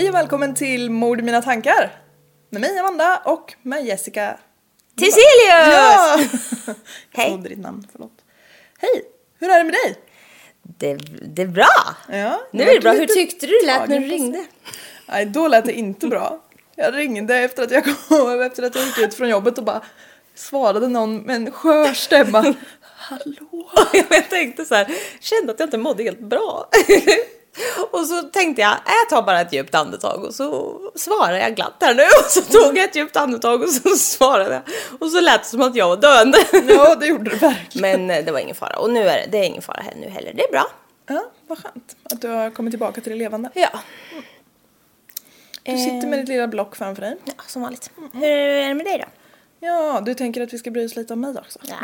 Hej och välkommen till Mord i mina tankar. Med mig Amanda och med Jessica. Tesselius! Ja! Hej. Jag ditt namn, förlåt. Hej, hur är det med dig? Det, det är bra. Ja, Nu är det bra. Hur tyckte du det lät när du ringde? Nej, då lät det inte bra. Jag ringde efter att jag kom, efter att jag gick ut från jobbet och bara svarade någon med en skör stämma. Hallå? jag tänkte så här, kände att jag inte mådde helt bra. och så tänkte jag, äh, jag tar bara ett djupt andetag och så svarar jag glatt här nu. Och så tog jag ett djupt andetag och så svarade jag. Och så lät det som att jag var döende. Ja, det gjorde du verkligen. Men eh, det var ingen fara. Och nu är det, det är ingen fara här nu heller. Det är bra. Ja, vad skönt att du har kommit tillbaka till det levande. Ja, Du sitter med ditt lilla block framför dig. ja som vanligt. Hur är det med dig då? Ja, du tänker att vi ska bry oss lite om mig också? Ja.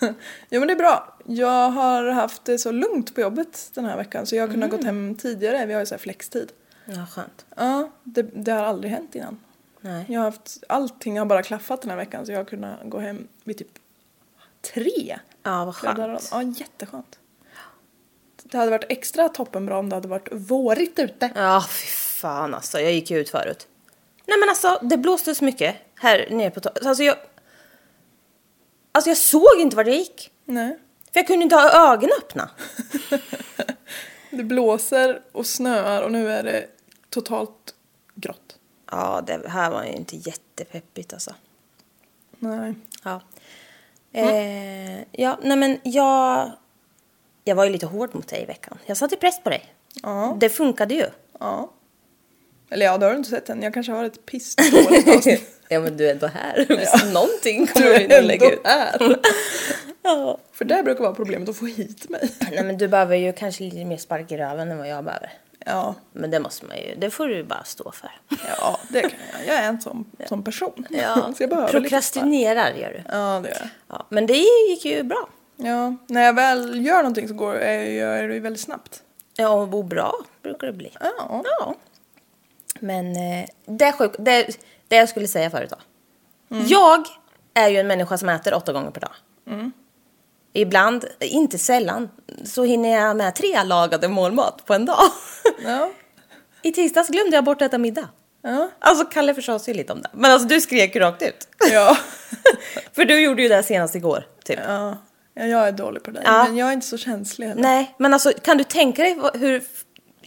jo men det är bra. Jag har haft det så lugnt på jobbet den här veckan så jag har kunnat Mm. gått hem tidigare. Vi har ju så här flextid. Ja, skönt. Ja, det, det har aldrig hänt innan. Nej. Jag har haft, allting har bara klaffat den här veckan så jag har kunnat gå hem vid typ tre. Ja, vad skönt. Ja, jätteskönt. Det hade varit extra toppenbra om det hade varit vårigt ute. Ja, fy fan alltså. Jag gick ju ut förut. Nej men alltså, det blåste så mycket här nere på taket. Alltså jag... Alltså jag såg inte vart jag gick. Nej. För jag kunde inte ha ögonen öppna. Det blåser och snöar och nu är det totalt grått. Ja, det här var ju inte jättepeppigt alltså. Nej. Ja. Eh, ja, nej men jag... Jag var ju lite hård mot dig i veckan. Jag satte press på dig. Ja. Det funkade ju. Ja. Eller ja, det har du inte sett än. Jag kanske har ett pissdåligt avsnitt. ja, men du är ändå här. Ja. Någonting Du kommer är nog lägga ändå ut. här. Ja. För det brukar vara problemet att få hit mig. Nej, men du behöver ju kanske lite mer spark i röven än vad jag behöver. Ja, Men det måste man ju, det får du ju bara stå för. ja det kan jag. Jag är en sån, sån person. Ja, Så jag prokrastinerar gör du. Ja, det gör jag. Ja, men det gick ju bra. Ja, när jag väl gör någonting så går jag gör det ju väldigt snabbt. Ja, och bra brukar det bli. Ja. Ja. Men eh, det, sjuk, det, det jag skulle säga förut då. Mm. Jag är ju en människa som äter åtta gånger per dag. Mm. Ibland, inte sällan, så hinner jag med tre lagade målmat på en dag. Ja. I tisdags glömde jag bort att äta middag. Ja. Alltså Kalle försade sig lite om det. Men alltså du skrek ju rakt ut. Ja. För du gjorde ju det senast igår, typ. ja. Ja, jag är dålig på det. Ja. Men jag är inte så känslig heller. Nej, men alltså kan du tänka dig hur...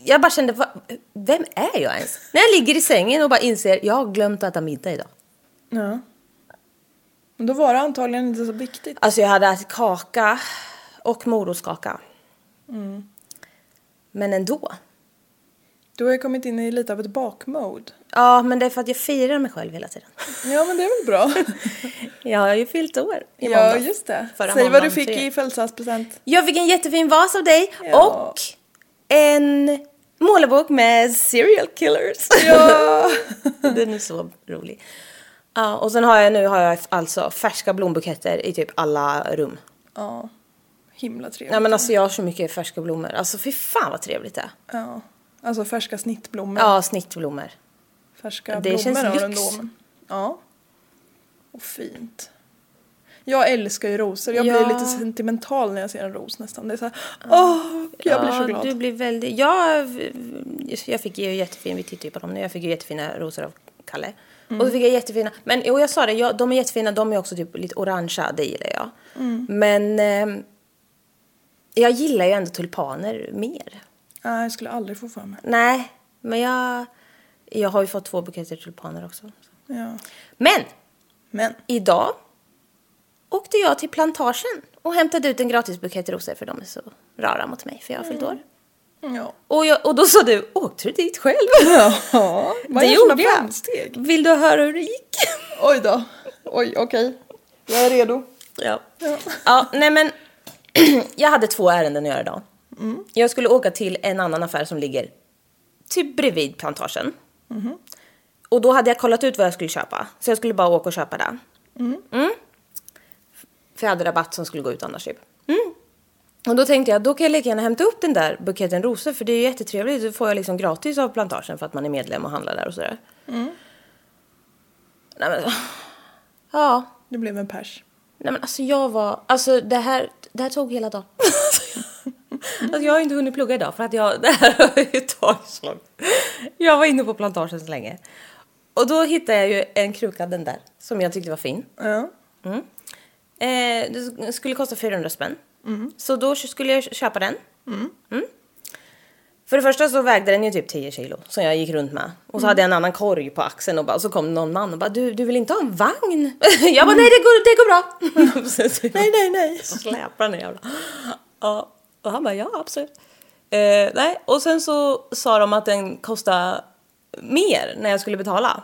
Jag bara kände, va, vem är jag ens? När jag ligger i sängen och bara inser, jag har glömt att äta middag idag. Ja. Men då var det antagligen inte så viktigt. Alltså jag hade ätit kaka och morotskaka. Men ändå. Du har ju kommit in i lite av ett bakmode. Ja, men det är för att jag firar mig själv hela tiden. Ja, men det är väl bra. Jag har ju fyllt år i ja, måndags. just det. Säg vad du fick tre. i födelsedagspresent. Jag fick en jättefin vas av dig Ja. och en målarbok med serial killers. Ja. Den är så rolig. Ja, och sen har jag nu har jag alltså färska blombuketter i typ alla rum. Ja. Himla trevligt. Nej men alltså jag har så mycket färska blommor. Alltså fy fan vad trevligt det är. Ja. Alltså färska snittblommor. Ja, snittblommor. Färska Det blommor känns har lyx. den då. Men... Ja. Och fint. Jag älskar ju rosor. Jag Ja. blir lite sentimental när jag ser en ros nästan. Det är så här, åh, jag blir så glad. Du blir väldigt... Jag, jag fick ju jättefin, vi tittar ju på dem nu, jag fick ju jättefina rosor av Kalle. Mm. Och så fick jag jättefina, men jo jag sa det, jag, de är jättefina, de är också typ lite orangea, det gillar jag. Mm. Men eh, jag gillar ju ändå tulpaner mer. Nej, jag skulle aldrig få för mig. Nej, men jag, jag har ju fått två buketter tulpaner också. Ja. Men Men. idag åkte jag till plantagen och hämtade ut en gratis bukett rosor för de är så rara mot mig för jag har fyllt år. Ja. Och, jag, och då sa du, åkte du dit själv? Ja, vad det gjorde jag. framsteg? Vill du höra hur det gick? Oj då. Oj, okej. Jag är redo. Ja. Ja, nej men jag hade två ärenden att göra idag. Jag skulle åka till en annan affär som ligger typ bredvid plantagen. Och då hade jag kollat ut vad jag skulle köpa. Så jag skulle bara åka och köpa det. Mm. För jag hade rabatt som skulle gå ut annars typ. Mm. Och då tänkte jag, då kan jag lika gärna hämta upp den där buketten rosor för det är ju jättetrevligt. Då får jag liksom gratis av plantagen för att man är medlem och handlar där och sådär. Nej men, ja. Det blev en pers. Nej men alltså jag var, alltså det här, det här tog hela dagen. alltså jag har inte hunnit plugga idag för att jag, det här har ju tagit så långt. Jag var inne på plantagen så länge. Och då hittade jag ju en kruka, den där, som jag tyckte var fin. Ja. Eh, det skulle kosta 400 spänn. Så då skulle jag köpa den. Mm. För det första så vägde den ju typ 10 kilo som jag gick runt med. Och så hade jag en annan korg på axeln och, bara, och så kom någon man och bara du, du vill inte ha en vagn? jag bara nej det går, det går bra. nej nej nej. Släpar den jävla. Ja, och han bara ja absolut. Eh, nej, och sen så sa de att den kostade mer när jag skulle betala.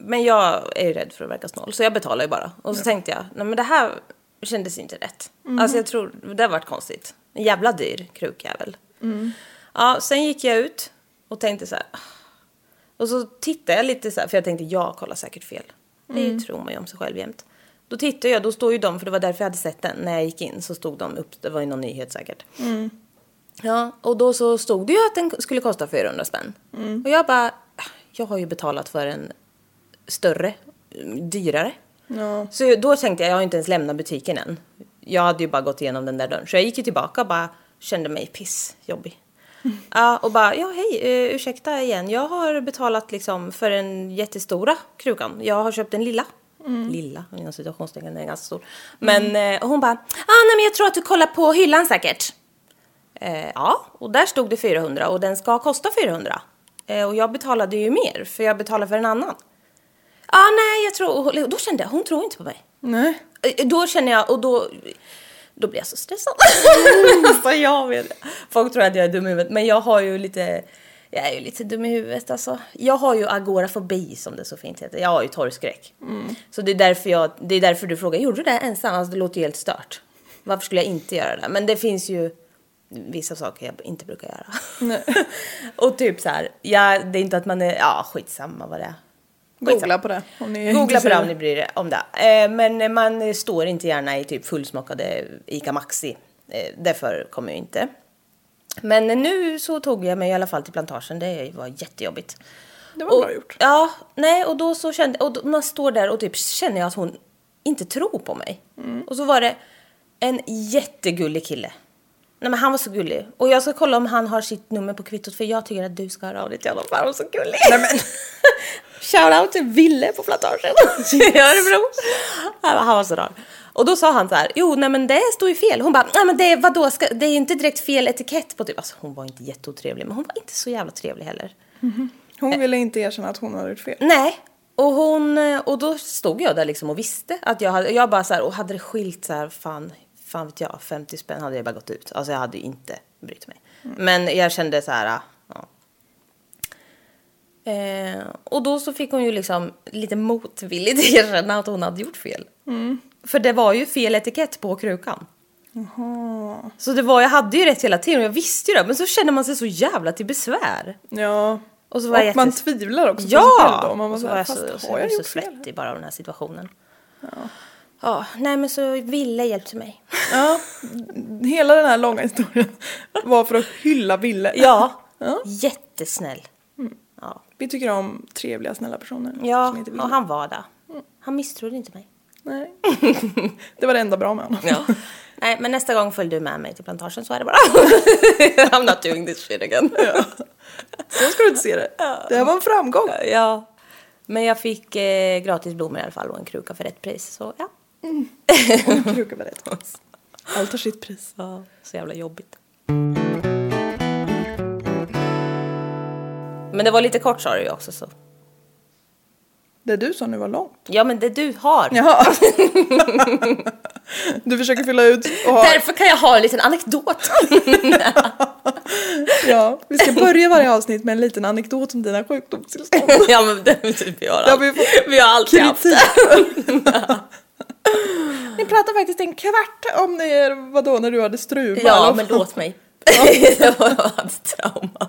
Men jag är ju rädd för att verka snål så jag betalar ju bara. Och så tänkte jag, nej men det här kändes inte rätt. Alltså jag tror, det har varit konstigt. En jävla dyr krukjävel. Ja, sen gick jag ut och tänkte så här. Och så tittade jag lite så här, för jag tänkte jag kollar säkert fel. Det Mm. tror man ju om sig själv jämt. Då tittade jag, då står ju de, för det var därför jag hade sett den, när jag gick in så stod de upp, det var ju någon nyhet säkert. Mm. Ja, och då så stod det ju att den skulle kosta 400 spänn. Mm. Och jag bara, "Ah, jag har ju betalat för en större, dyrare. Ja. Så då tänkte jag, jag har inte ens lämnat butiken än. Jag hade ju bara gått igenom den där dörren. Så jag gick ju tillbaka och bara kände mig pissjobbig. Ja, och bara, ja hej, uh, ursäkta igen. Jag har betalat liksom för den jättestora krukan. Jag har köpt den lilla. Lilla, inom situationstecken, den är ganska stor. Men eh, och hon bara, ah, nej men jag tror att du kollar på hyllan säkert. Eh, ja, och där stod det 400 och den ska kosta 400. Eh, och jag betalade ju mer för jag betalade för en annan. Ja, ah, nej, jag tror... Då kände jag, hon tror inte på mig. Nej. Eh, Då känner jag, och då... Då blir jag så stressad. alltså jag vet Folk tror att jag är dum i huvudet, men jag har ju lite... Jag är ju lite dum i huvudet alltså. Jag har ju agorafobi som det så fint heter. Jag har ju torgskräck. Så det är, därför jag, det är därför du frågar, gjorde du det ensam? Alltså det låter ju helt stört. Varför skulle jag inte göra det? Men det finns ju vissa saker jag inte brukar göra. och typ så här, ja, det är inte att man är, ja skitsamma vad det är. Googla på det om ni Googla på det om ni bryr er om det. Eh, men man står inte gärna i typ fullsmockade ICA Maxi. Eh, det förekommer ju inte. Men nu så tog jag mig i alla fall till plantagen. Det var jättejobbigt. Det var och, bra gjort. Ja, nej och då så kände och då, man står där och typ känner jag att hon inte tror på mig. Mm. Och så var det en jättegullig kille. Nej men han var så gullig. Och jag ska kolla om han har sitt nummer på kvittot för jag tycker att du ska höra av dig till honom för han var så gullig. Nej men. Shoutout till Ville på plantagen i Örebro. Han var så rar. Och då sa han så här, jo nej men det står ju fel. Hon bara, nej men det, vadå, ska, det är inte direkt fel etikett på typ. Alltså hon var inte jätteotrevlig men hon var inte så jävla trevlig heller. Hon ville inte erkänna att hon hade gjort fel. Nej. Och, hon, och då stod jag där liksom och visste att jag hade, jag bara så här, och hade det skilt så här, fan, fan vet jag, 50 spänn hade jag bara gått ut. Alltså jag hade ju inte brytt mig. Men jag kände så här. Eh, och då så fick hon ju liksom lite motvilligt erkänna att hon hade gjort fel. För det var ju fel etikett på krukan. Så det var, jag hade ju rätt hela tiden och jag visste ju det. Men så känner man sig så jävla till besvär. Ja. Och så var Och man jättes- tvivlar också på sig själv då. Ja! Man var och så så var jag fast så, jag så fel? svettig bara av den här situationen. Ja. nej men så Ville hjälpte mig. Ja, hela den här långa historien var för att hylla Ville. Ja, Ja. jättesnäll. Ja, Vi tycker om trevliga, snälla personer. ja och han var där. Han misstrodde inte mig. Nej. Det var det enda bra med honom. Ja. Nej, men nästa gång följ du med mig till plantagen så är det bara. I'm not doing this shit again. Så ska du inte se det. Det här var en framgång. Ja. Men jag fick eh, gratis blommor i alla fall och en kruka för rätt pris. Så ja. Och en kruka var rätt. Allt har sitt pris. ja. Så jävla jobbigt. Men det var lite kort sa du ju också så. Det du sa nu var långt. Ja men det du har. Jaha. Du försöker fylla ut och ha, Därför kan jag ha en liten anekdot. ja, Vi ska börja varje avsnitt med en liten anekdot om dina sjukdomstillstånd. ja men det typ vi har, vi vi har alltid haft Kritik. det. Ni pratade faktiskt en kvart om det, vadå, när du hade struma. Ja men låt mig. det var hade trauma.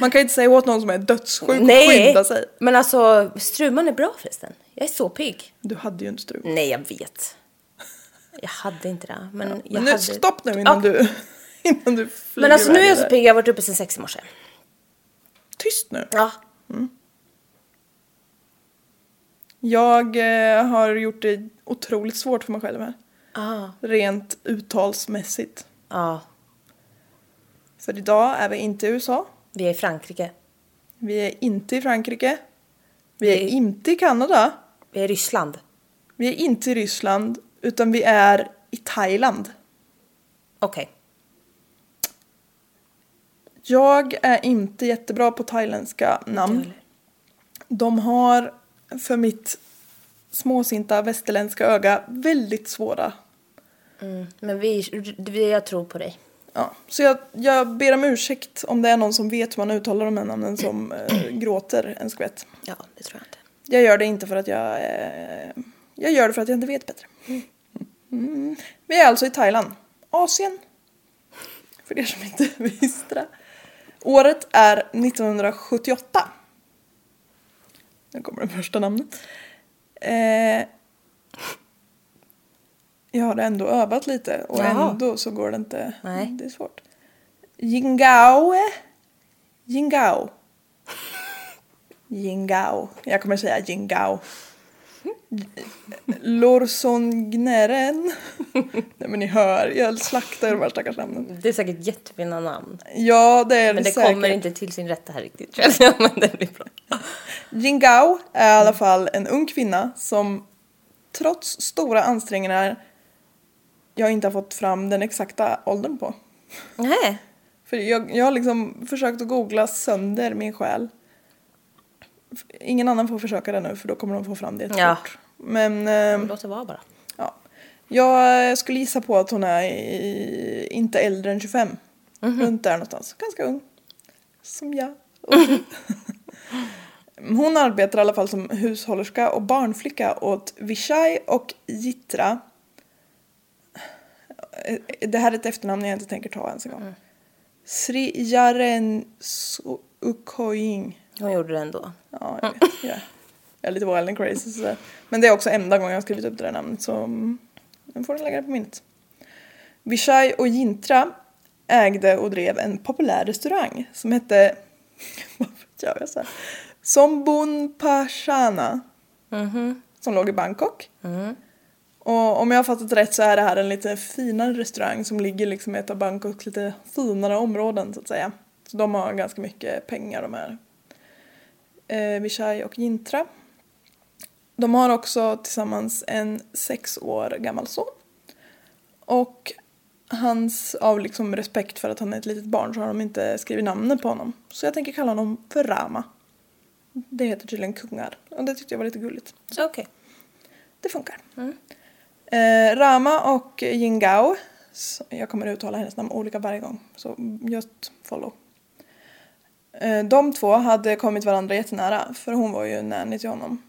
Man kan ju inte säga åt någon som är dödssjuk Nej, skynda sig. men alltså struman är bra förresten. Jag är så pigg. Du hade ju inte struma. Nej, jag vet. Jag hade inte det. Men, jag Men nu, hade... stopp nu innan Ja. du, innan du flyger Men alltså nu är jag så där. pigg, jag har varit uppe sedan sex i morse. Tyst nu. Ja. Jag eh, har gjort det otroligt svårt för mig själv här. Ah. Rent uttalsmässigt. Ja, För idag är vi inte i USA. vi är i Frankrike. Vi är inte i Frankrike. Vi är Vi- inte i Kanada. Vi är i Ryssland. Vi är inte i Ryssland. Utan vi är i Thailand. Okej. Jag är inte jättebra på thailändska namn. De har för mitt småsinta västerländska öga väldigt svåra. Men vi, vi, jag tror på dig. Ja, så jag, jag ber om ursäkt om det är någon som vet hur man uttalar de här namnen som eh, gråter en skvätt. Ja, det tror jag inte. Jag gör det inte för att jag... Eh, jag gör det för att jag inte vet bättre. Mm. Vi är alltså i Thailand. Asien. För er som inte visste det. Året är 1978. Nu kommer det första namnet. Eh, jag har ändå övat lite och Jaha. ändå så går det inte. Nej. Det är svårt. Jingao. Jingao. Jingao. Jag kommer säga Jingao. Lorsongneren. Nej men ni hör, jag slaktar de här stackars namnen. Det är säkert jättefina namn. Ja det är Men det säkert. kommer inte till sin rätta här riktigt känner jag. Men det blir bra. Jingao är i alla fall en ung kvinna som trots stora ansträngningar jag inte har fått fram den exakta åldern på. Nej. För jag, jag har liksom försökt att googla sönder min själ. Ingen annan får försöka det nu för då kommer de få fram det jättefort. Ja. Men eh, Låt det vara bara. ja. jag skulle gissa på att hon är i, inte äldre än 25. Runt där någonstans. Ganska ung. Som jag. Hon arbetar i alla fall som hushållerska och barnflicka åt Vishai och Jitra. Eh, Det här är ett efternamn jag inte tänker ta ens en gång. Sri Jaren Ukoying. Hon gjorde det ändå. Ja, jag vet. Jag är- jag är lite wild and crazy sådär. Men det är också enda gången jag har skrivit upp det där namnet så mm, nu får ni lägga det på minnet. Vishai och Jintra ägde och drev en populär restaurang som hette vad gör jag så här? Sombun Pashana. Som låg i Bangkok. Och om jag har fattat rätt så är det här en lite finare restaurang som ligger liksom i ett av Bangkoks lite finare områden så att säga. Så de har ganska mycket pengar de här eh, Vishai och Jintra. De har också tillsammans en sex år gammal son. Och hans, av liksom respekt för att han är ett litet barn så har de inte skrivit namnet på honom. Så jag tänker kalla honom för Rama. Det heter tydligen kungar och det tyckte jag var lite gulligt. Så okej. Det funkar. Eh, Rama och Jingao, jag kommer uttala hennes namn olika varje gång, så just follow. Eh, de två hade kommit varandra jättenära, för hon var ju nanny till honom.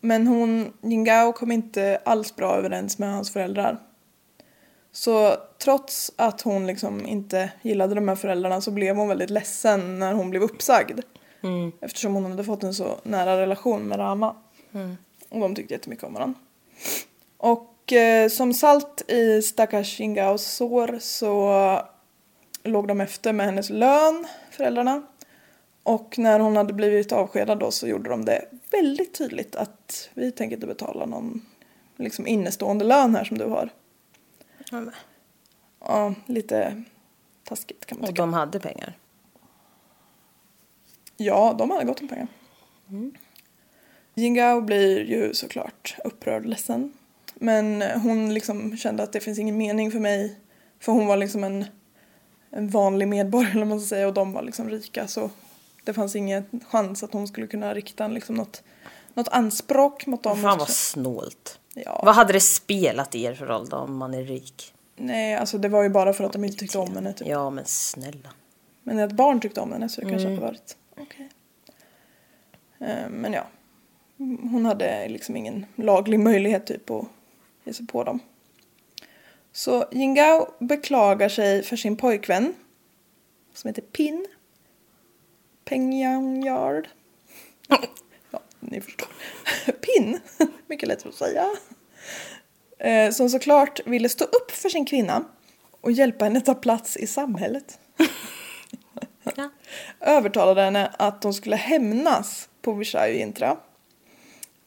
Men hon, Jingao kom inte alls bra överens med hans föräldrar. Så trots att hon liksom inte gillade de här föräldrarna så blev hon väldigt ledsen när hon blev uppsagd. Eftersom hon hade fått en så nära relation med Rama. Och de tyckte jättemycket om varandra. Och eh, som salt i stackars Shingaos sår så låg de efter med hennes lön, föräldrarna. Och när hon hade blivit avskedad då så gjorde de det väldigt tydligt att vi tänker inte betala någon liksom innestående lön här som du har. Ja, lite taskigt kan man Och tycka. de hade pengar. Ja, de hade gott om pengar. Jingao blir ju såklart upprörd och ledsen. Men hon liksom kände att det finns ingen mening för mig. För hon var liksom en, en vanlig medborgare eller man ska säga och de var liksom rika så det fanns ingen chans att hon skulle kunna rikta liksom något, något anspråk mot dem. Fan vad snålt. Ja. Vad hade det spelat er för roll då om man är rik? Nej, alltså det var ju bara för att de inte tyckte om henne. Typ. Ja men snälla. Men ett barn tyckte om henne så det kanske Mm. hade varit okej. Eh, Men ja, hon hade liksom ingen laglig möjlighet typ att ge sig på dem. Så Jingao beklagar sig för sin pojkvän som heter Pin. Pengyang-yard. Ja, ni förstår. Pin, mycket lättare att säga. Eh, Som såklart ville stå upp för sin kvinna och hjälpa henne ta plats i samhället Ja. övertalade henne att de skulle hämnas på Vishay och Intra.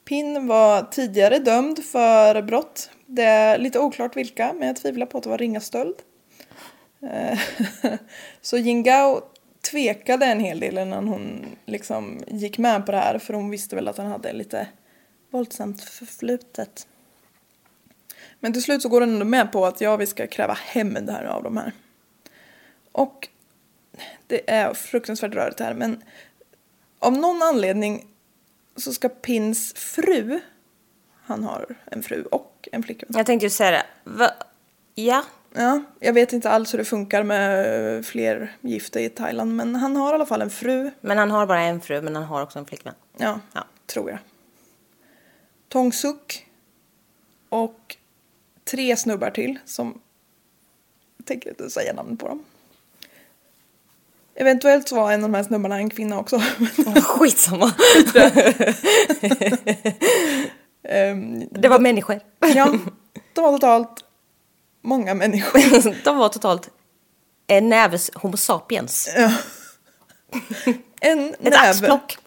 Pin var tidigare dömd för brott. Det är lite oklart vilka, men jag tvivlar på att det var ringa stöld. Eh, så Jingao tvekade en hel del innan hon liksom gick med på det här för hon visste väl att han hade lite våldsamt förflutet. Men till slut så går hon ändå med på att ja, vi ska kräva hämnd här av de här. Och det är fruktansvärt rörigt här men av någon anledning så ska Pins fru, han har en fru och en flickvän. Jag tänkte ju säga det. Va? Ja. Ja, jag vet inte alls hur det funkar med fler gifta i Thailand men han har i alla fall en fru. Men han har bara en fru men han har också en flickvän. Ja, Ja. tror jag. Tong Suk och tre snubbar till som jag tänker inte säga namn på dem. Eventuellt så var en av de här snubbarna en kvinna också. Skitsamma. Ehm, Det var människor. ja, de var totalt många människor. De var totalt en näves homo sapiens. En Ett axplock.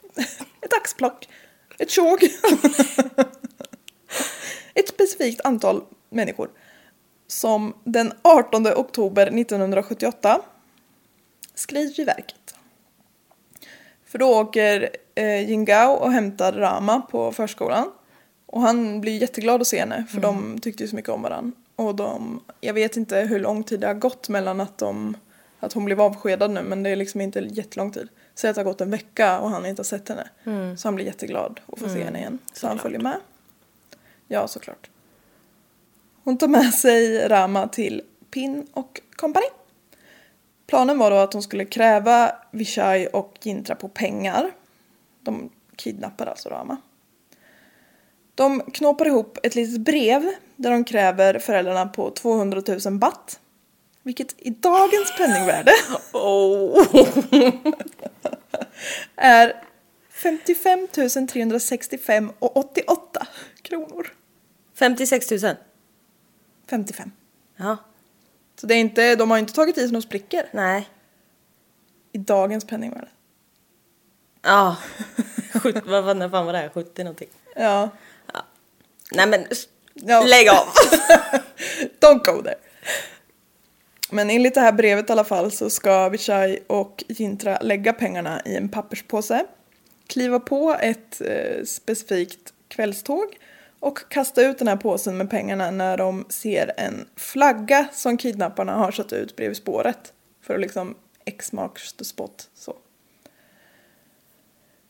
Ett axplock. Ett tjog. Ett specifikt antal människor. Som den 18 oktober 1978 skrider i verket. För då åker eh, Jingao och hämtar Rama på förskolan. Och han blir jätteglad att se henne för de tyckte ju så mycket om varandra. Och de, jag vet inte hur lång tid det har gått mellan att, de, att hon blev avskedad nu men det är liksom inte jättelång tid. Säg att det har gått en vecka och han inte har sett henne. Så han blir jätteglad att få se henne igen. Så han följer med. Ja, såklart. Hon tar med sig Rama till Pin och kompani. Planen var då att hon skulle kräva Vishai och Jintra på pengar. De kidnappar alltså Rama. De knåpar ihop ett litet brev där de kräver föräldrarna på 200 000 baht. Vilket i dagens penningvärde är 55 365 och 88 kronor. 56 000. 55. Ja. Så det är inte, de har inte tagit i sig några sprickor Nej. i dagens penningvärde. Ja. Sjut- vad när fan var det här? 70 någonting. Ja. Nej men Ja. lägg av. Don't go there. Men enligt det här brevet i alla fall så ska Vichai och Jintra lägga pengarna i en papperspåse, kliva på ett eh, specifikt kvällståg och kasta ut den här påsen med pengarna när de ser en flagga som kidnapparna har satt ut bredvid spåret. För att liksom X marks the spot. Så.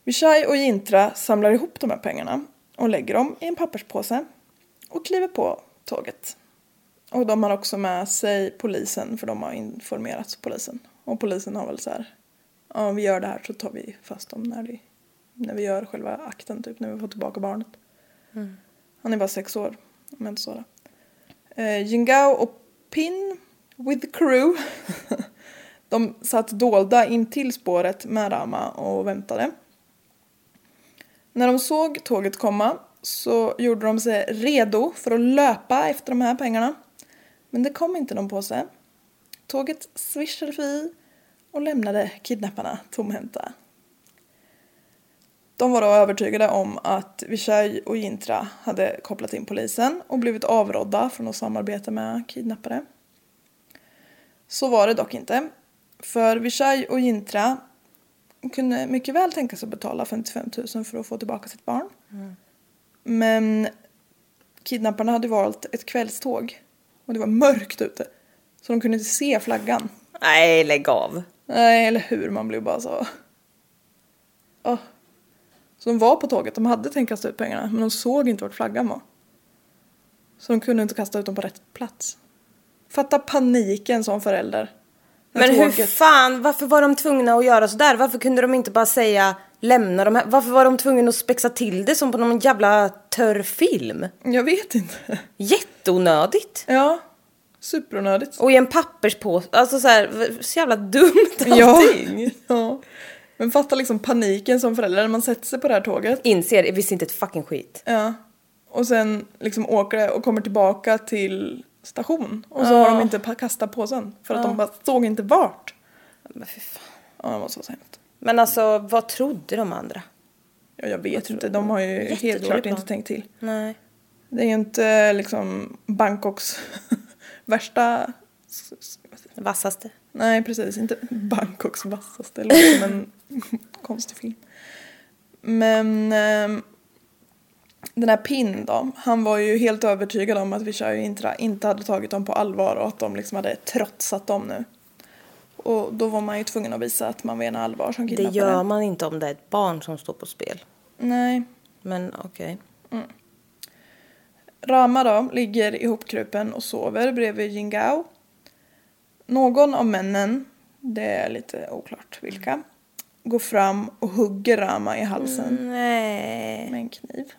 Vichai och Jintra samlar ihop de här pengarna och lägger dem i en papperspåse och kliver på tåget. Och de har också med sig polisen för de har informerat polisen. Och polisen har väl så här, ja vi gör det här så tar vi fast dem när vi, när vi gör själva akten typ, när vi får tillbaka barnet. Mm. Han är bara sex år, om jag inte så det. Eh, Jingao och Pin with the crew. De satt dolda intill spåret med Rama och väntade. När de såg tåget komma så gjorde de sig redo för att löpa efter de här pengarna. Men det kom inte någon påse. Tåget svischade förbi och lämnade kidnapparna tomhänta. De var då övertygade om att Vishaj och Jintra hade kopplat in polisen och blivit avrådda från att samarbeta med kidnappare. Så var det dock inte. För Vishaj och Jintra kunde mycket väl tänka sig att betala 55 000 för att få tillbaka sitt barn. Men kidnapparna hade valt ett kvällståg och det var mörkt ute. Så de kunde inte se flaggan. Nej, lägg av. Nej, eller hur? Man blev bara så... Åh. Så de var på tåget, de hade tänkt kasta ut pengarna men de såg inte vart flaggan var. Så de kunde inte kasta ut dem på rätt plats. Fatta paniken som förälder. Men hur tåget- fan, varför var de tvungna att göra sådär? Varför kunde de inte bara säga lämna de här? Varför var de tvungna att spexa till det som på någon jävla törr film? Jag vet inte. Jätteonödigt. Ja, superonödigt. Och i en papperspåse, alltså så här, så jävla dumt Ja. allting. ja. Men fatta liksom paniken som förälder när man sätter sig på det här tåget. Inser, jag visste inte ett fucking skit. Ja. Och sen liksom åker det och kommer tillbaka till station. Och så har de inte kastat påsen. För att de bara såg inte vart. Men fy fan. Ja, det var så hemskt. Men alltså, vad trodde de andra? Ja, jag vet inte, de har ju helt klart inte tänkt till. Nej. Det är ju inte liksom Bangkoks värsta... Vassaste. Nej, precis. Inte Bangkoks vassaste. Det låter som en konstig film. Men ehm, den här Pin då, han var ju helt övertygad om att och Intra inte hade tagit dem på allvar och att de liksom hade trotsat dem nu. Och då var man ju tvungen att visa att man menar allvar som Det kidnappare. gör man inte om det är ett barn som står på spel. Nej. Men okej. Rama då ligger ihopkrupen och sover bredvid Jingao. Någon av männen, det är lite oklart vilka, går fram och hugger Rama i halsen Nej. med en kniv.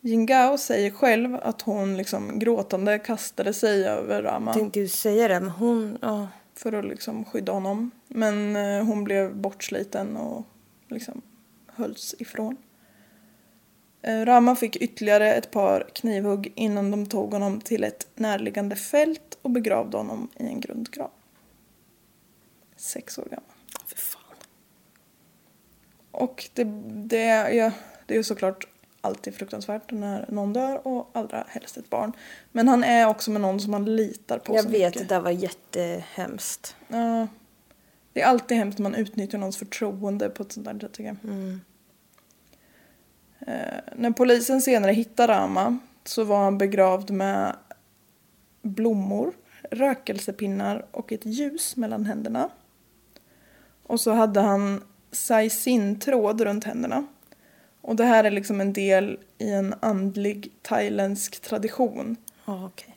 Jingao säger själv att hon liksom gråtande kastade sig över Rama Tänkte ju säga det, men hon... ja. för att liksom skydda honom. Men eh, hon blev bortsliten och liksom hölls ifrån. Eh, Rama fick ytterligare ett par knivhugg innan de tog honom till ett närliggande fält och begravde honom i en grundgrav. Sex år gammal. Fy fan. Och det, det, ja, det är ju såklart alltid fruktansvärt när någon dör och allra helst ett barn. Men han är också med någon som man litar på Jag så vet, det mycket. där var jättehemskt. Ja. Det är alltid hemskt när man utnyttjar någons förtroende på ett sånt där sätt tycker jag. Eh, när polisen senare hittar Rama så var han begravd med blommor, rökelsepinnar och ett ljus mellan händerna. Och så hade han saisin-tråd runt händerna. Och det här är liksom en del i en andlig thailändsk tradition. Ja, okej.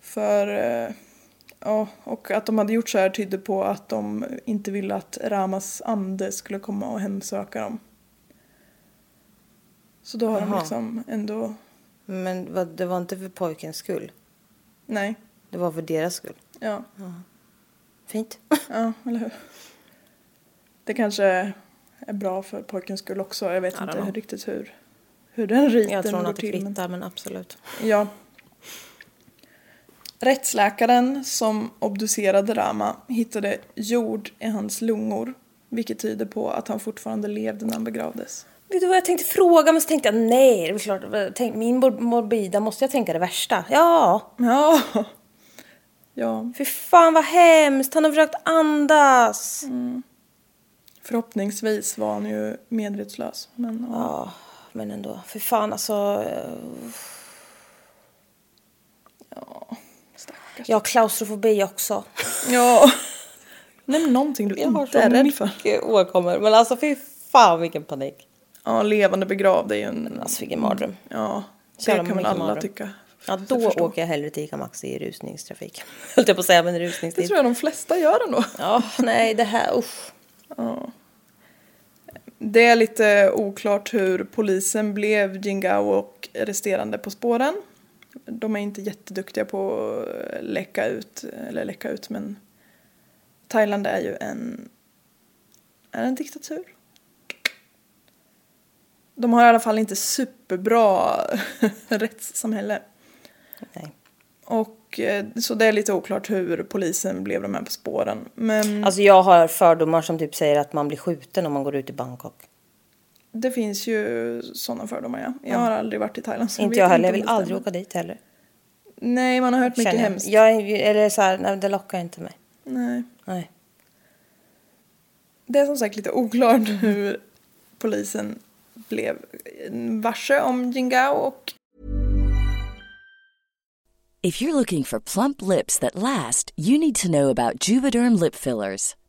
För, eh, ja, och att de hade gjort så här tydde på att de inte ville att Ramas ande skulle komma och hemsöka dem. Så då har de Jaha. liksom ändå, Men vad, det var inte för pojkens skull. nej, Det var för deras skull. ja, Fint. ja, eller hur. Det kanske är bra för pojkens skull också, jag vet inte know. riktigt hur, hur den riten Jag tror nog går att det till. men- kvittar, men absolut. Ja. Rättsläkaren som obducerade Rama hittade jord i hans lungor. Vilket tyder på att han fortfarande levde när han begravdes. Vet du vad jag tänkte fråga? Men så tänkte jag nej, det är klart. Tänk, min mor- morbida måste jag tänka det värsta. Ja, Ja. Ja, fy fan vad hemskt. Han har försökt andas. förhoppningsvis var han ju medvetslös. Men ja. Ja, men ändå. Fy fan alltså. eh, stackars. Jag har klaustrofobi också. Ja. Nämn någonting du Jag har inte är så rädd för. mycket åkommor. Men alltså fy fan vilken panik. Ja, levande begravd är ju en... Alltså vilken mardröm. Ja, det jävla kan väl alla mardröm. tycka. Ja, Jag då förstår. åker jag hellre till ICA Maxi i rusningstrafik. Höll jag på att säga, men i Det rusningstid. tror jag de flesta gör ändå. Ja, nej det här, usch. Det är lite oklart hur polisen blev Jingao och resterande på spåren. De är inte jätteduktiga på att läcka ut, eller läcka ut men Thailand är ju en, är det en diktatur? De har i alla fall inte superbra rättssamhälle. Nej. Och eh, så det är lite oklart hur polisen blev de här på spåren. Men Alltså jag har fördomar som typ säger att man blir skjuten om man går ut i Bangkok. det finns ju sådana fördomar ja. Jag har aldrig varit i Thailand. Inte jag heller, jag vill aldrig åka dit heller. Nej, man har hört mycket Känner jag. hemskt. Jag eller så här, nej, det lockar inte mig. Nej. Nej. Det är som sagt lite oklart hur polisen blev varse om Jingao och If you're looking for plump lips that last, you need to know about Juvederm lip fillers.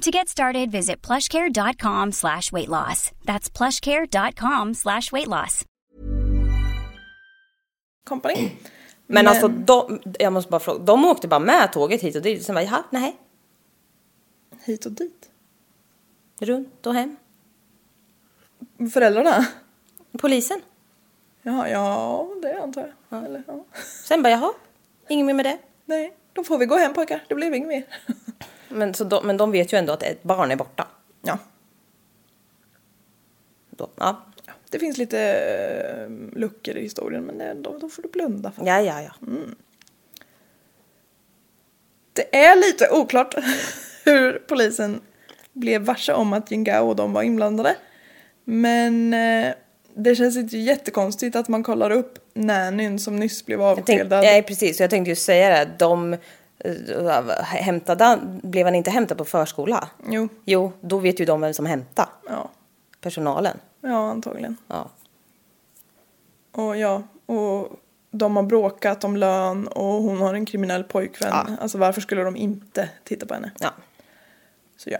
To get started, visit plushcare.com slash weight loss. That's plushcare.com slash weight loss. company. Men, alltså, de, jag måste bara fråga, de åkte bara med tåget hit och dit. Sen bara, jaha, nej, Hit och dit. runt och hem. Föräldrarna? Polisen. Ja, ja, det antar jag. Eller, ja. Sen bara, jaha, inget mer med det. Nej, då får vi gå hem pojkar. Det blev inget mer. Men, så de, men de vet ju ändå att ett barn är borta. Ja, Då, ja. det finns lite eh, luckor i historien men det, då, då får du blunda för. ja, ja, ja. Det är lite oklart hur polisen blev varse om att Jingao och de var inblandade. Men eh, det känns inte jättekonstigt att man kollar upp nannyn som nyss blev avskedad. nej, precis. Jag tänkte ju säga det. De hämtade, han- blev han inte hämtad på förskola? Jo, Jo, då vet ju de vem som hämtar. ja, Personalen. ja antagligen. Ja. Och ja, och de har bråkat om lön och hon har en kriminell pojkvän. Ja. Alltså varför skulle de inte titta på henne? ja. Så ja.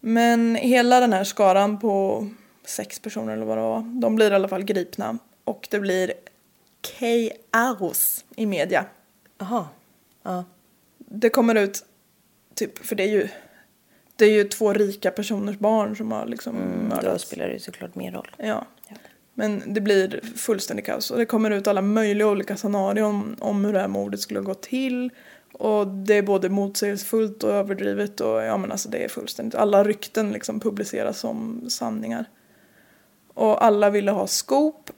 Men hela den här skaran på sex personer eller vad det var, de blir i alla fall gripna. Och det blir kaos i media. Jaha. Ja. Det kommer ut, typ, för det är ju, det är ju två rika personers barn som har liksom Mm, Då mördats. spelar det ju såklart mer roll. Ja. Men det blir fullständigt kaos och det kommer ut alla möjliga olika scenarion om, om hur det här mordet skulle gå till. Och det är både motsägelsefullt och överdrivet och ja men alltså det är fullständigt. Alla rykten liksom publiceras som sanningar. Och alla ville ha scoop.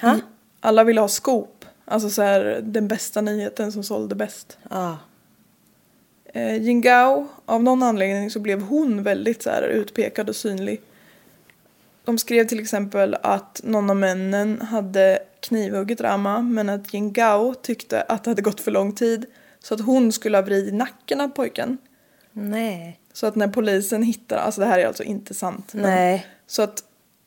Ha? Alla ville ha scoop. Alltså så här den bästa nyheten som sålde bäst. Ja. Eh, Jingao, av någon anledning så blev hon väldigt så här utpekad och synlig. De skrev till exempel att någon av männen hade knivhuggit Rama men att Jingao tyckte att det hade gått för lång tid så att hon skulle ha vridit nacken av pojken. Nej. Så att när polisen hittar, alltså det här är alltså inte sant. men- Nej. Så att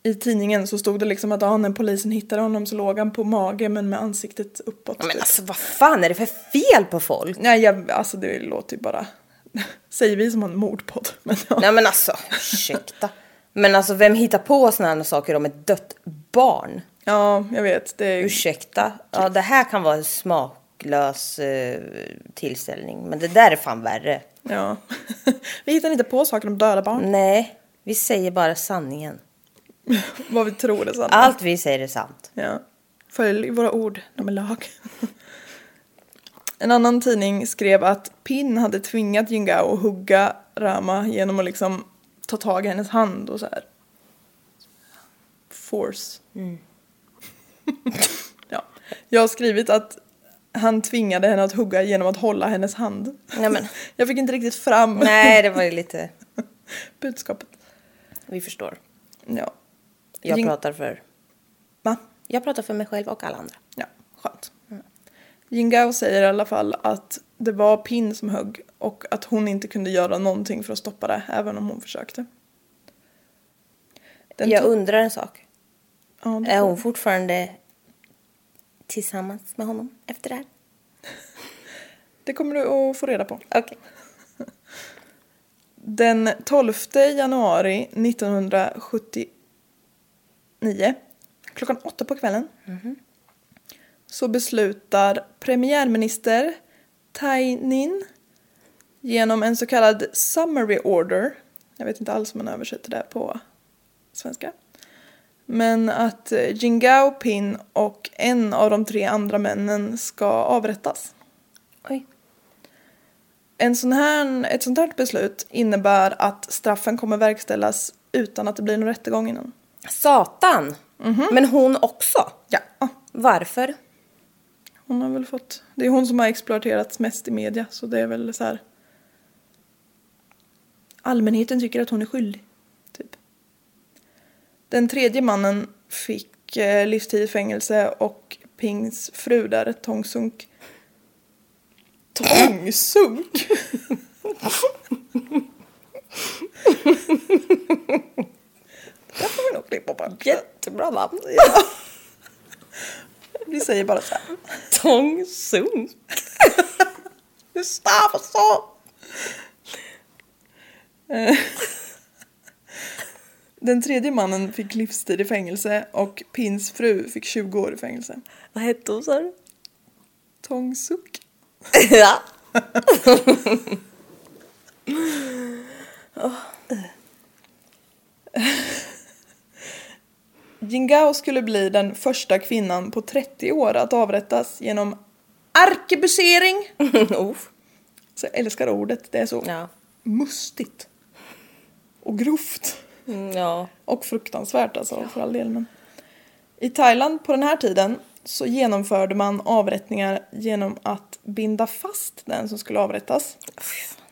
i tidningen så stod det liksom att ja, när polisen hittade honom så låg han på mage men med ansiktet uppåt. Men typ. alltså vad fan är det för fel på folk? Nej, jag, alltså det låter ju bara... Säger vi som har en mordpodd. Men ja. Nej men alltså, ursäkta. Men alltså vem hittar på såna här saker om ett dött barn? ja, jag vet. Det är, Ursäkta. Ja det här kan vara en smak, smaklös eh, tillställning. Men det där är fan värre. Ja. vi hittar inte på saker om döda barn. Nej, vi säger bara sanningen. Vad vi tror är sant. Allt vi säger är sant. Ja. Följ våra ord, de är lag. En annan tidning skrev att Pin hade tvingat Jingao att hugga Rama genom att liksom ta tag i hennes hand och så här. Force. ja. Jag har skrivit att han tvingade henne att hugga genom att hålla hennes hand. Nej, men. Jag fick inte riktigt fram Nej, det var ju lite... budskapet. Vi förstår. Ja. Jag Jing- pratar för... Va? Jag pratar för mig själv och alla andra. Ja, skönt. Jingao säger i alla fall att det var Pin som högg och att hon inte kunde göra någonting för att stoppa det, även om hon försökte. Den jag undrar en sak. ja, Är hon fortfarande tillsammans med honom efter det här? Det kommer du att få reda på. Okej. Den 12 januari 1979 klockan åtta på kvällen så beslutar premiärminister Tai Nin genom en så kallad summary order jag vet inte alls om man översätter det på svenska men att Jingao Pin och en av de tre andra männen ska avrättas. Oj. En sån här, ett sånt här beslut innebär att straffen kommer verkställas utan att det blir någon rättegång innan. Satan! Men hon också? Ja. Varför? Hon har väl fått, det är hon som har exploaterats mest i media så det är väl så här. Allmänheten tycker att hon är skyldig. Typ. Den tredje mannen fick eh, livstid i fängelse och Pings fru där, Tong Sunk. Det får vi nog klippa bort. Jättebra namn. Ja. Vi säger bara så här. Tong Sung. Det stavas så. Eh, Den tredje mannen fick livstid i fängelse och Pins fru fick 20 år i fängelse. Vad hette hon sa du? Tong Suk. ja. Jingao skulle bli den första kvinnan på 30 år att avrättas genom arkebusering. Uff. Så jag älskar ordet, det är så Ja. mustigt. Och grovt. Mm, ja. Och fruktansvärt alltså för all del. Men. I Thailand på den här tiden så genomförde man avrättningar genom att binda fast den som skulle avrättas.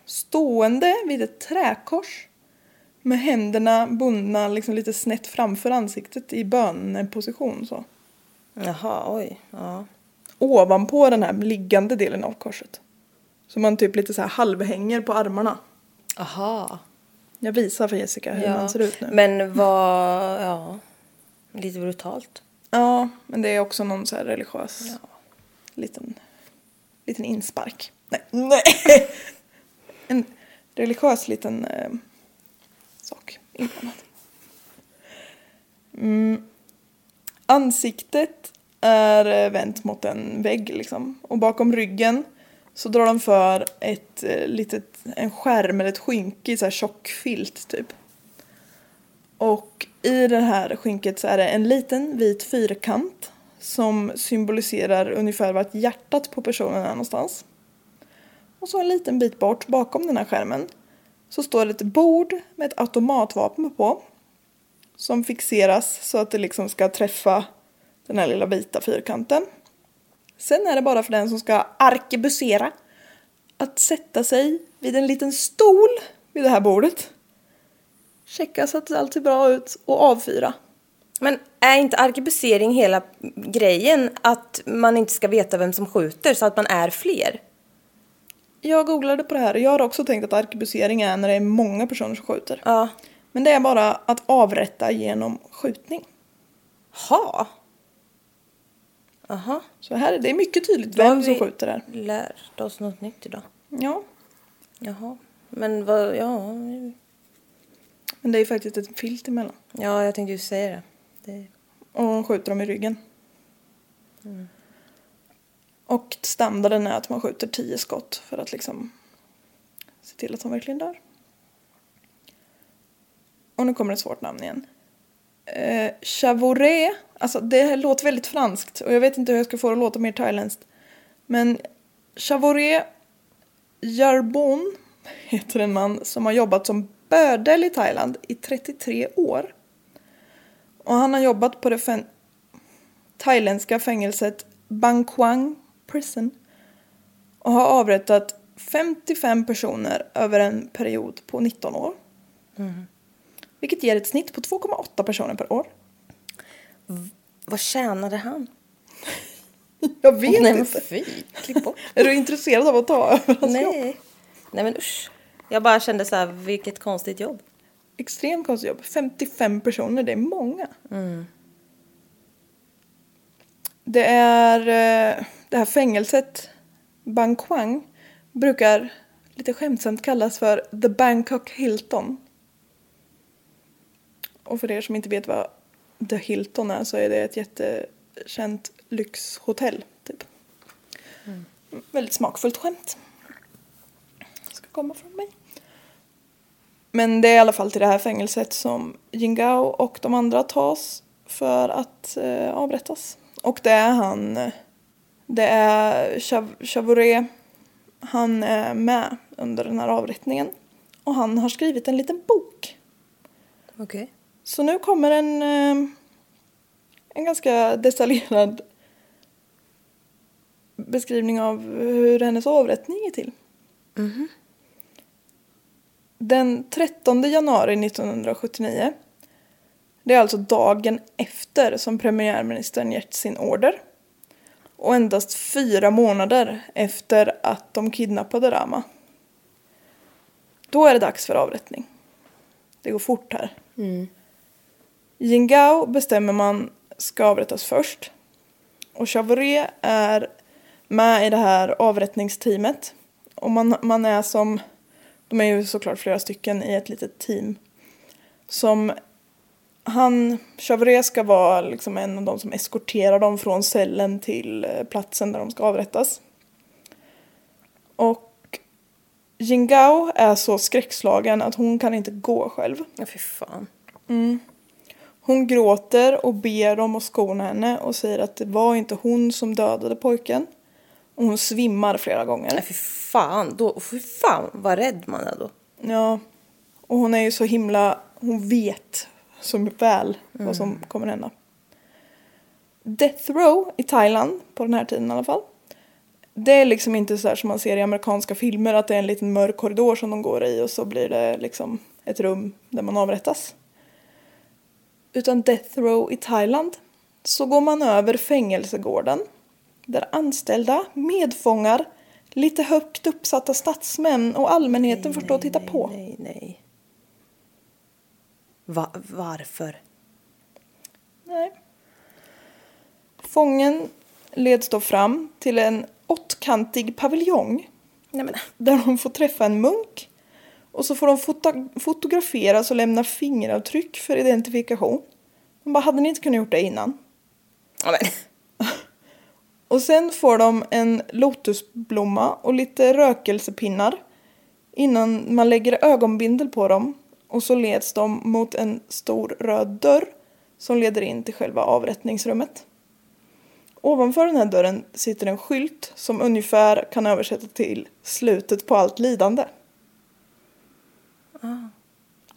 Stående vid ett träkors med händerna bundna liksom lite snett framför ansiktet i böneposition så. Jaha, oj. Ja. Ovanpå den här liggande delen av korset. Så man typ lite så här halvhänger på armarna. Aha. Jag visar för Jessica hur man ser ut nu. Men vad, ja. Lite brutalt. Ja, men det är också någon så här religiös liten, liten inspark. Nej, nej! En religiös liten eh, inblandad. Mm. Ansiktet är vänt mot en vägg liksom. Och bakom ryggen så drar de för ett eh, litet, en skärm eller ett skynke i så här tjock filt typ. Och i det här skynket så är det en liten vit fyrkant som symboliserar ungefär vart hjärtat på personen är någonstans. Och så en liten bit bort bakom den här skärmen så står det ett bord med ett automatvapen på som fixeras så att det liksom ska träffa den här lilla vita fyrkanten. Sen är det bara för den som ska arkebusera att sätta sig vid en liten stol vid det här bordet. Checka så att allt ser bra ut och avfyra. Men är inte arkebusering hela grejen att man inte ska veta vem som skjuter så att man är fler? Jag googlade på det här och jag har också tänkt att arkebusering är när det är många personer som skjuter. Ja. Men det är bara att avrätta genom skjutning. Ha. Aha. Så här är det är mycket tydligt vem som skjuter här. lärt oss något nytt idag. Ja, Jaha. Men vad, ja. men det är faktiskt ett filt emellan. Ja, jag tänkte ju säga det. det. Och skjuter dem i ryggen. Och standarden är att man skjuter tio skott för att liksom se till att han verkligen dör. Och nu kommer ett svårt namn igen. Eh, Chavoret, alltså det låter väldigt franskt och jag vet inte hur jag ska få det att låta mer thailändskt. Men Chavoret Jarbon heter en man som har jobbat som bödel i Thailand i 33 år. Och han har jobbat på det thailändska fängelset Bangkwang Prison och har avrättat 55 personer över en period på 19 år. Vilket ger ett snitt på 2,8 personer per år. Vad tjänade han? Jag vet Nej men inte. fy, klipp bort. Är du intresserad av att ta över hans jobb? Nej. Nej men usch. Jag bara kände så här, vilket konstigt jobb. Extremt konstigt jobb. 55 personer, det är många. Det är eh, det här fängelset, Bangkwang, brukar lite skämtsamt kallas för The Bangkok Hilton. Och för er som inte vet vad The Hilton är så är det ett jättekänt lyxhotell, typ. Väldigt smakfullt skämt. Ska komma från mig. Men det är i alla fall till det här fängelset som Jingao och de andra tas för att eh, avrättas. Och det är han, eh, det är Chav- Chavoret, han är med under den här avrättningen. Och han har skrivit en liten bok. Okej. Så nu kommer en, eh, en ganska detaljerad beskrivning av hur hennes avrättning gick till. Den 13 januari 1979, det är alltså dagen efter som premiärministern gett sin order. Och endast fyra månader efter att de kidnappade Rama. Då är det dags för avrättning. Det går fort här. Jingao bestämmer man ska avrättas först. Och Chavoret är med i det här avrättningsteamet. Och man, man är som, de är ju såklart flera stycken i ett litet team. Som han, Chavoret ska vara liksom en av de som eskorterar dem från cellen till eh, platsen där de ska avrättas. Och Jingao är så skräckslagen att hon kan inte gå själv. Ja fy fan. Hon gråter och ber dem att skona henne och säger att det var inte hon som dödade pojken. Och hon svimmar flera Nej gånger. fy fan. Då, fy fan vad rädd man är då. Ja. Och hon är ju så himla, hon vet så väl vad som kommer hända. Death Row i Thailand, på den här tiden i alla fall. Det är liksom inte så här som man ser i amerikanska filmer att det är en liten mörk korridor som de går i och så blir det liksom ett rum där man avrättas. Utan Death Row i Thailand så går man över fängelsegården där anställda, medfångar, lite högt uppsatta statsmän och allmänheten får stå och titta på. Nej, nej. Va, varför? Nej. Fången leds då fram till en åttkantig paviljong Nej men. där de får träffa en munk och så får de fota- fotograferas och lämna fingeravtryck för identifikation. De bara, hade ni inte kunnat gjort det innan? Ja. Och sen får de en lotusblomma och lite rökelsepinnar innan man lägger ögonbindel på dem och så leds de mot en stor röd dörr som leder in till själva avrättningsrummet. Ovanför den här dörren sitter en skylt som ungefär kan översätta till slutet på allt lidande.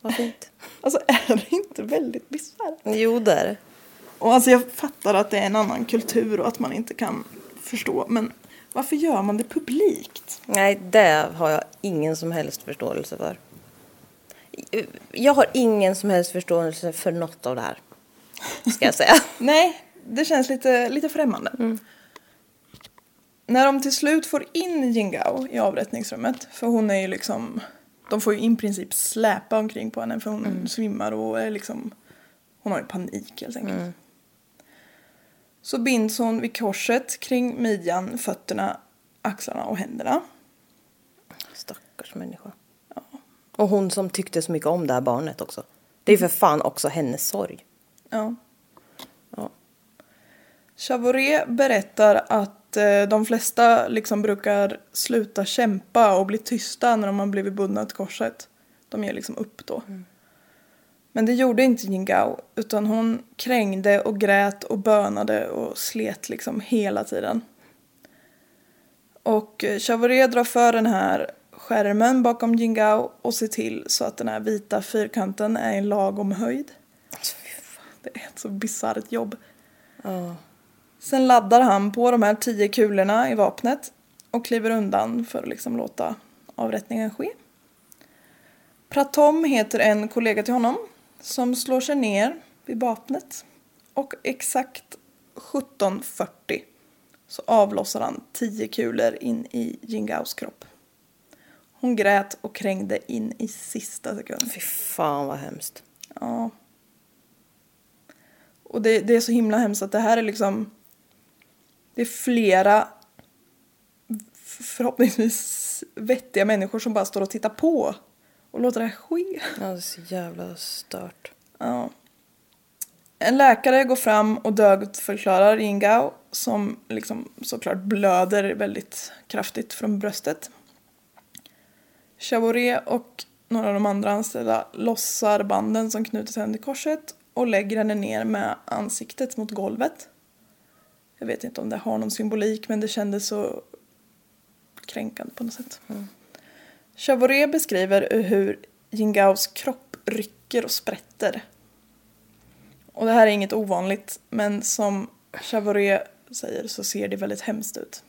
Vad fint. Alltså är det inte väldigt bisarrt? Jo det är det. Och alltså jag fattar att det är en annan kultur och att man inte kan förstå men varför gör man det publikt? Nej, det har jag ingen som helst förståelse för. Jag har ingen som helst förståelse för något av det här. Ska jag säga. Nej, det känns lite, lite främmande. När de till slut får in Jingao i avrättningsrummet, för hon är ju liksom, de får ju i princip släpa omkring på henne för hon svimmar och är liksom, hon har ju panik helt enkelt. Så binds hon vid korset kring midjan, fötterna, axlarna och händerna. Stackars människa. Och hon som tyckte så mycket om det här barnet också. Det är för fan också hennes sorg. Ja. Ja. Chavoret berättar att eh, de flesta liksom brukar sluta kämpa och bli tysta när de har blivit bundna till korset. De ger liksom upp då. Men det gjorde inte Jingao utan hon krängde och grät och bönade och slet liksom hela tiden. Och eh, Chavoret drar för den här skärmen bakom Jingao och ser till så att den här vita fyrkanten är i lagom höjd. Det är ett så bisarrt jobb. Sen laddar han på de här tio kulorna i vapnet och kliver undan för att liksom låta avrättningen ske. Pratom heter en kollega till honom som slår sig ner vid vapnet och exakt 17.40 så avlossar han tio kulor in i Jingaos kropp. Hon grät och krängde in i sista sekund. Fy fan vad hemskt. Ja. Och det, det är så himla hemskt att det här är liksom... Det är flera förhoppningsvis vettiga människor som bara står och tittar på och låter det här ske. Ja, det är så jävla stört. Ja. En läkare går fram och dödförklarar Ingao som liksom såklart blöder väldigt kraftigt från bröstet. Chavoret och några av de andra anställda lossar banden som knutit henne till korset och lägger henne ner med ansiktet mot golvet. Jag vet inte om det har någon symbolik men det kändes så kränkande på något sätt. Chavoret beskriver hur Jingaos kropp rycker och sprätter. Och det här är inget ovanligt, men som Chavoret säger så ser det väldigt hemskt ut.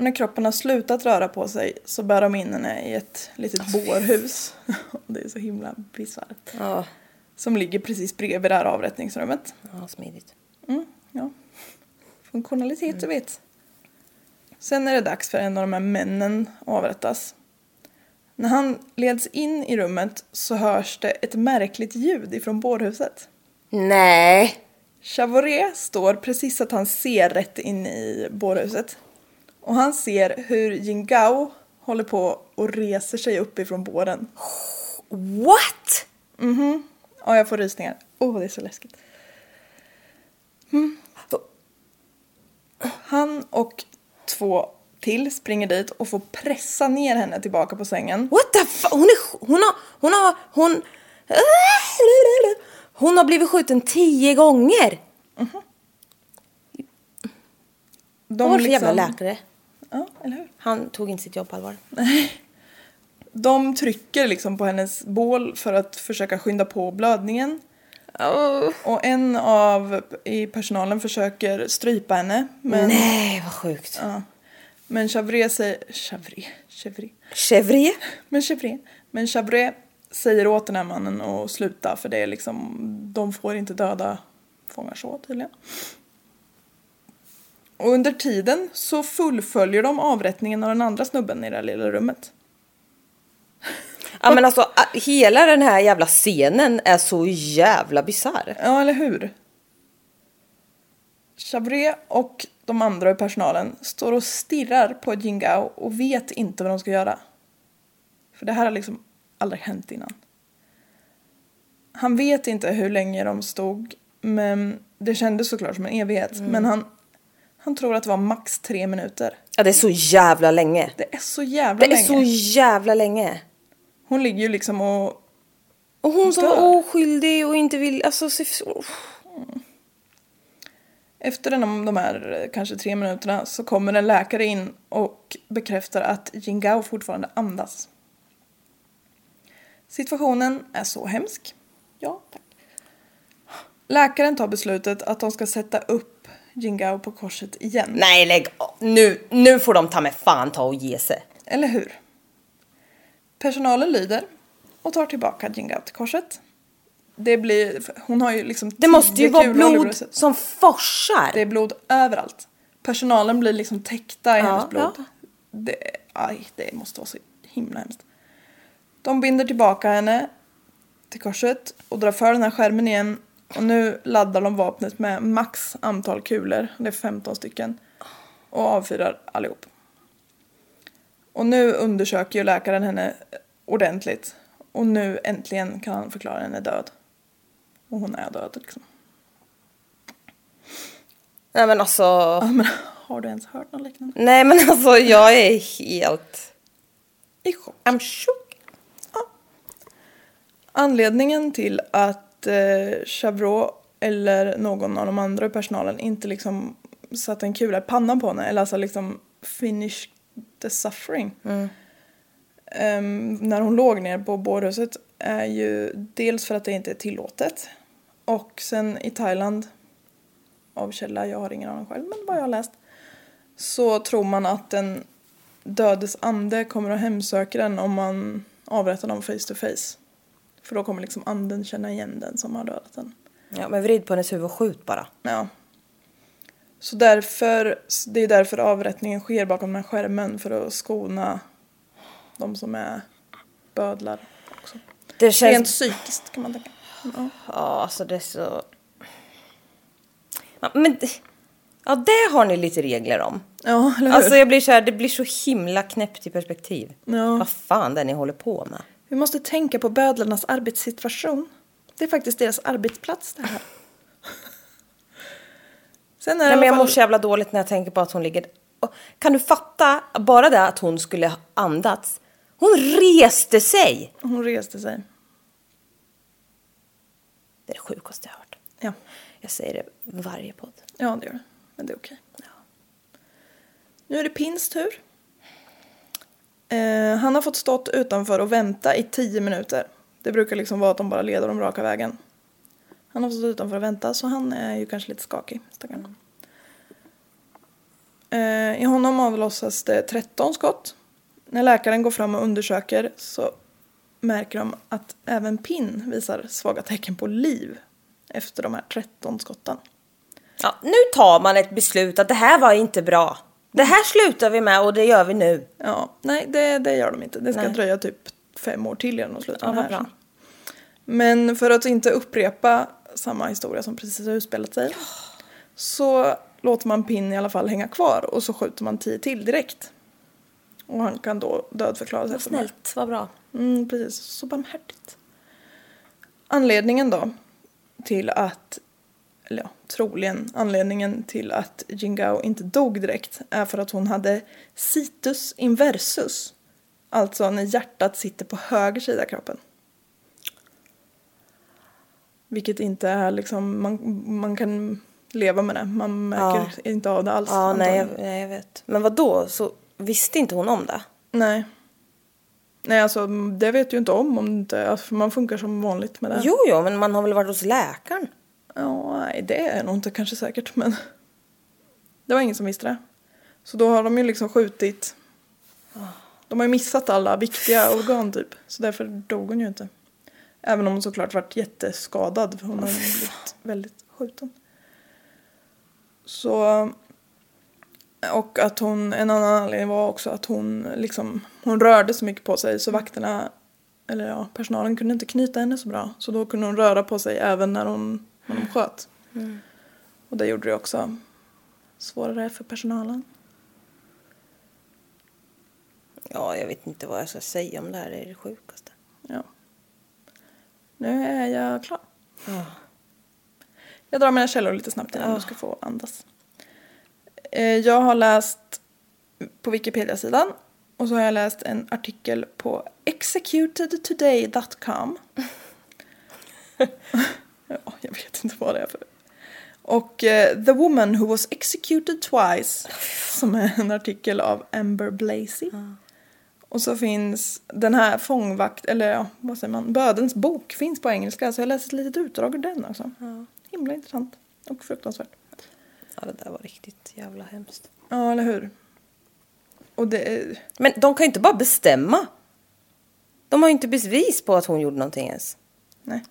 Och när kroppen har slutat röra på sig så bär de in henne i ett litet bårhus. det är så himla bisarrt. Ja, Som ligger precis bredvid det här avrättningsrummet. ja smidigt. Mm, ja. Funktionalitet, du vet. Sen är det dags för en av de här männen att avrättas. När han leds in i rummet så hörs det ett märkligt ljud ifrån bårhuset. Nej! Chavoret står precis så att han ser rätt in i bårhuset. Och han ser hur Jingao håller på och reser sig upp ifrån båren. What? Ja, jag får rysningar. Åh, det är så läskigt. Mm. Han och två till springer dit och får pressa ner henne tillbaka på sängen. What the fuck? Hon, är, hon har... Hon har... Hon... Hon har blivit skjuten tio gånger. De Vad var det för jävla liksom- läkare? Ja, eller hur? Han tog inte sitt jobb på allvar. De trycker liksom på hennes bål för att försöka skynda på blödningen. Och en av i personalen försöker strypa henne. Men, Nej, vad sjukt. ja. men Chavret säger... Chavret? Chevrier? Men Chavret? Men Chavret säger åt den här mannen att sluta för det är liksom... De får inte döda fångar så tydligen. Och under tiden så fullföljer de avrättningen av den andra snubben i det här lilla rummet. Ja men alltså hela den här jävla scenen är så jävla bisarr. Ja, eller hur? Chavret och de andra i personalen står och stirrar på Jingao och vet inte vad de ska göra. För det här har liksom aldrig hänt innan. Han vet inte hur länge de stod, men det kändes såklart som en evighet. Men han, han tror att det var max tre minuter. Ja det är så jävla länge. Det är så jävla Det är länge. så jävla länge. Hon ligger ju liksom och... Och hon som var oskyldig och inte vill, alltså se så... Efter den, de här kanske tre minuterna så kommer en läkare in och bekräftar att Jingao fortfarande andas. Situationen är så hemsk. Ja, tack. Läkaren tar beslutet att de ska sätta upp Jingao på korset igen. Nej lägg nu, nu får de ta med fan ta och ge sig. Eller hur? Personalen lyder och tar tillbaka Jingao till korset. Det blir, hon har ju liksom Det måste ju vara blod som forsar. Det är blod överallt. Personalen blir liksom täckta i Ja, hennes blod. ja. Det, aj, det måste vara så himla hemskt. De binder tillbaka henne till korset och drar för den här skärmen igen. Och nu laddar de vapnet med max antal kulor, det är 15 stycken. Och avfyrar allihop. Och nu undersöker ju läkaren henne ordentligt. Och nu äntligen kan han förklara henne död. Och hon är död liksom. Nej men alltså. Ja, men har du ens hört något liknande? Nej men alltså jag är helt... I chock. I'm shook. Anledningen till att eh, Chavreau eller någon av de andra i personalen inte liksom satte en kula i pannan på henne eller alltså liksom finish the suffering. Ehm, när hon låg ner på bårhuset är ju dels för att det inte är tillåtet och sen i Thailand av källa, jag har ingen aning själv men vad jag har läst så tror man att den dödes ande kommer att hemsöka den om man avrättar dem face to face. För då kommer liksom anden känna igen den som har dödat den. Ja men vrid på hennes huvud och skjut bara. Ja. Så därför, det är därför avrättningen sker bakom den här skärmen för att skona de som är bödlar också. Det känns... Rent psykiskt kan man tänka. Ja. Ja alltså det är så... Ja, men... Ja det har ni lite regler om. Ja, eller hur? Alltså jag blir så här, det blir så himla knäppt i perspektiv. Ja. Vad fan det är ni håller på med. Vi måste tänka på bödlarnas arbetssituation. Det är faktiskt deras arbetsplats det här. Sen är Nej, men jag alla mår fall- så jävla dåligt när jag tänker på att hon ligger... Kan du fatta bara det att hon skulle ha andats? Hon reste sig! Hon reste sig. Det är det sjukaste jag hört. Ja, Jag säger det varje podd. ja det gör det. Men det är okej. Nu är det Pins tur. Eh, han har fått stått utanför och vänta i tio minuter. Det brukar liksom vara att de bara leder dem raka vägen. Han har fått stå utanför och vänta så han är ju kanske lite skakig, stackarn. Eh, I honom avlossas det 13 skott. När läkaren går fram och undersöker så märker de att även Pin visar svaga tecken på liv efter de här 13 skotten. Ja, nu tar man ett beslut att det här var inte bra. Det här slutar vi med och det gör vi nu. Ja, nej det, det gör de inte. Det ska Nej. dröja typ fem år till innan de slutar Ja, med vad det här. bra. Men för att inte upprepa samma historia som precis har utspelat sig så låter man Pin i alla fall hänga kvar och så skjuter man tio till direkt. Och han kan då dödförklaras Vad efter det här. snällt, vad bra. Mm, precis, så barmhärtigt. Anledningen då till att, eller ja, troligen anledningen till att Jingao inte dog direkt är för att hon hade situs inversus. Alltså när hjärtat sitter på höger sida av kroppen. Vilket inte är liksom, man, man kan leva med det. Man märker inte av det alls. Ja, nej jag, antagligen. nej, jag vet. Men vad då? Så visste inte hon om det? Nej. Nej, alltså det vet ju inte om om det alltså, man funkar som vanligt med det. Jo, jo, men man har väl varit hos läkaren? Ja, nej, det är nog inte kanske säkert, men det var ingen som visste det. Så då har de ju liksom skjutit, de har ju missat alla viktiga organ typ, så därför dog hon ju inte. Även om hon såklart varit jätteskadad, för hon har ju blivit väldigt skjuten. Så, och att hon, en annan anledning var också att hon liksom, hon rörde så mycket på sig så vakterna, eller ja, personalen kunde inte knyta henne så bra. Så då kunde hon röra på sig även när hon, när de sköt. Och det gjorde det också svårare för personalen. Ja, jag vet inte vad jag ska säga om det här. Det är det sjukaste. Ja. Nu är jag klar. Jag drar mina källor lite snabbt innan du ska få andas. Eh, Jag har läst på Wikipedia-sidan och så har jag läst en artikel på executedtoday.com. ja, jag vet inte vad det är för. Och eh, The Woman Who Was Executed Twice som är en artikel av Amber Blazy. Och så finns den här fångvakt, eller ja, vad säger man, Bödens bok finns på engelska så jag läste ett litet utdrag ur den också. Himla intressant och fruktansvärt. Ja, det där var riktigt jävla hemskt. Ja, eller hur? Och det är... Men de kan ju inte bara bestämma. De har ju inte bevis på att hon gjorde någonting ens. Nej.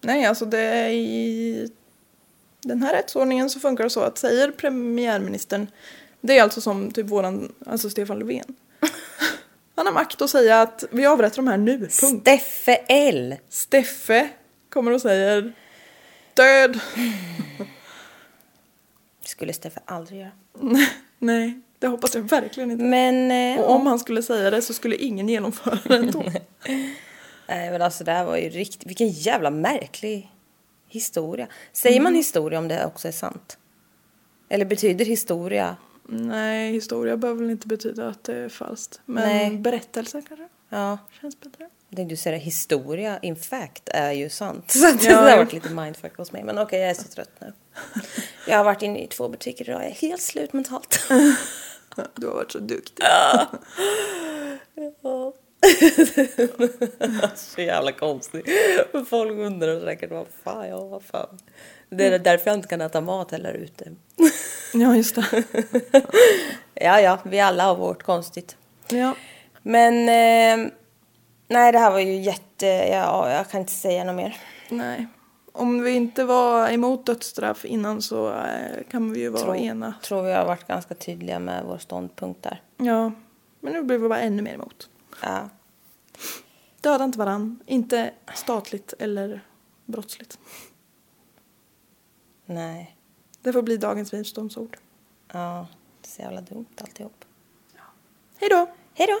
Nej, alltså det är i den här rättsordningen så funkar det så att säger premiärministern, det är alltså som typ våran, alltså Stefan Löfven. Han har makt att säga att vi avrättar de här nu, punkt. Steffe L. Steffe kommer och säger död. Skulle Steffe aldrig göra. Nej, det hoppas jag verkligen inte. Men... Eh, Och om han skulle säga det så skulle ingen genomföra det ändå. Nej men alltså det här var ju riktigt, vilken jävla märklig historia. Säger man historia om det också är sant? Eller betyder historia? Nej, historia behöver väl inte betyda att det är falskt. Men Nej. berättelse kanske Ja. känns bättre. Jag tänkte säga historia, in fact, är ju sant. Så att Ja, det har ja. varit lite mindfuck hos mig. Men okej, jag är så trött nu. Jag har varit inne i två butiker idag. Jag är helt slut mentalt. Du har varit så duktig. så jävla konstigt. Folk undrar säkert vad fan, ja vad fan. Det är därför jag inte kan äta mat heller ute. Ja, just det. Ja, ja, vi alla har vårt konstigt. Ja. Men eh, nej, det här var ju jätte... Ja, jag kan inte säga något mer. Nej. Om vi inte var emot dödsstraff innan så eh, kan vi ju vara Tror, ena. tror vi har varit ganska tydliga med vår ståndpunkt där. Ja. Men nu blir vi bara ännu mer emot. Ja. Döda inte varann. Inte statligt eller brottsligt. Nej. Det får bli dagens visdomsord. Ja, det är så jävla dumt alltihop. Hej då! Hej då!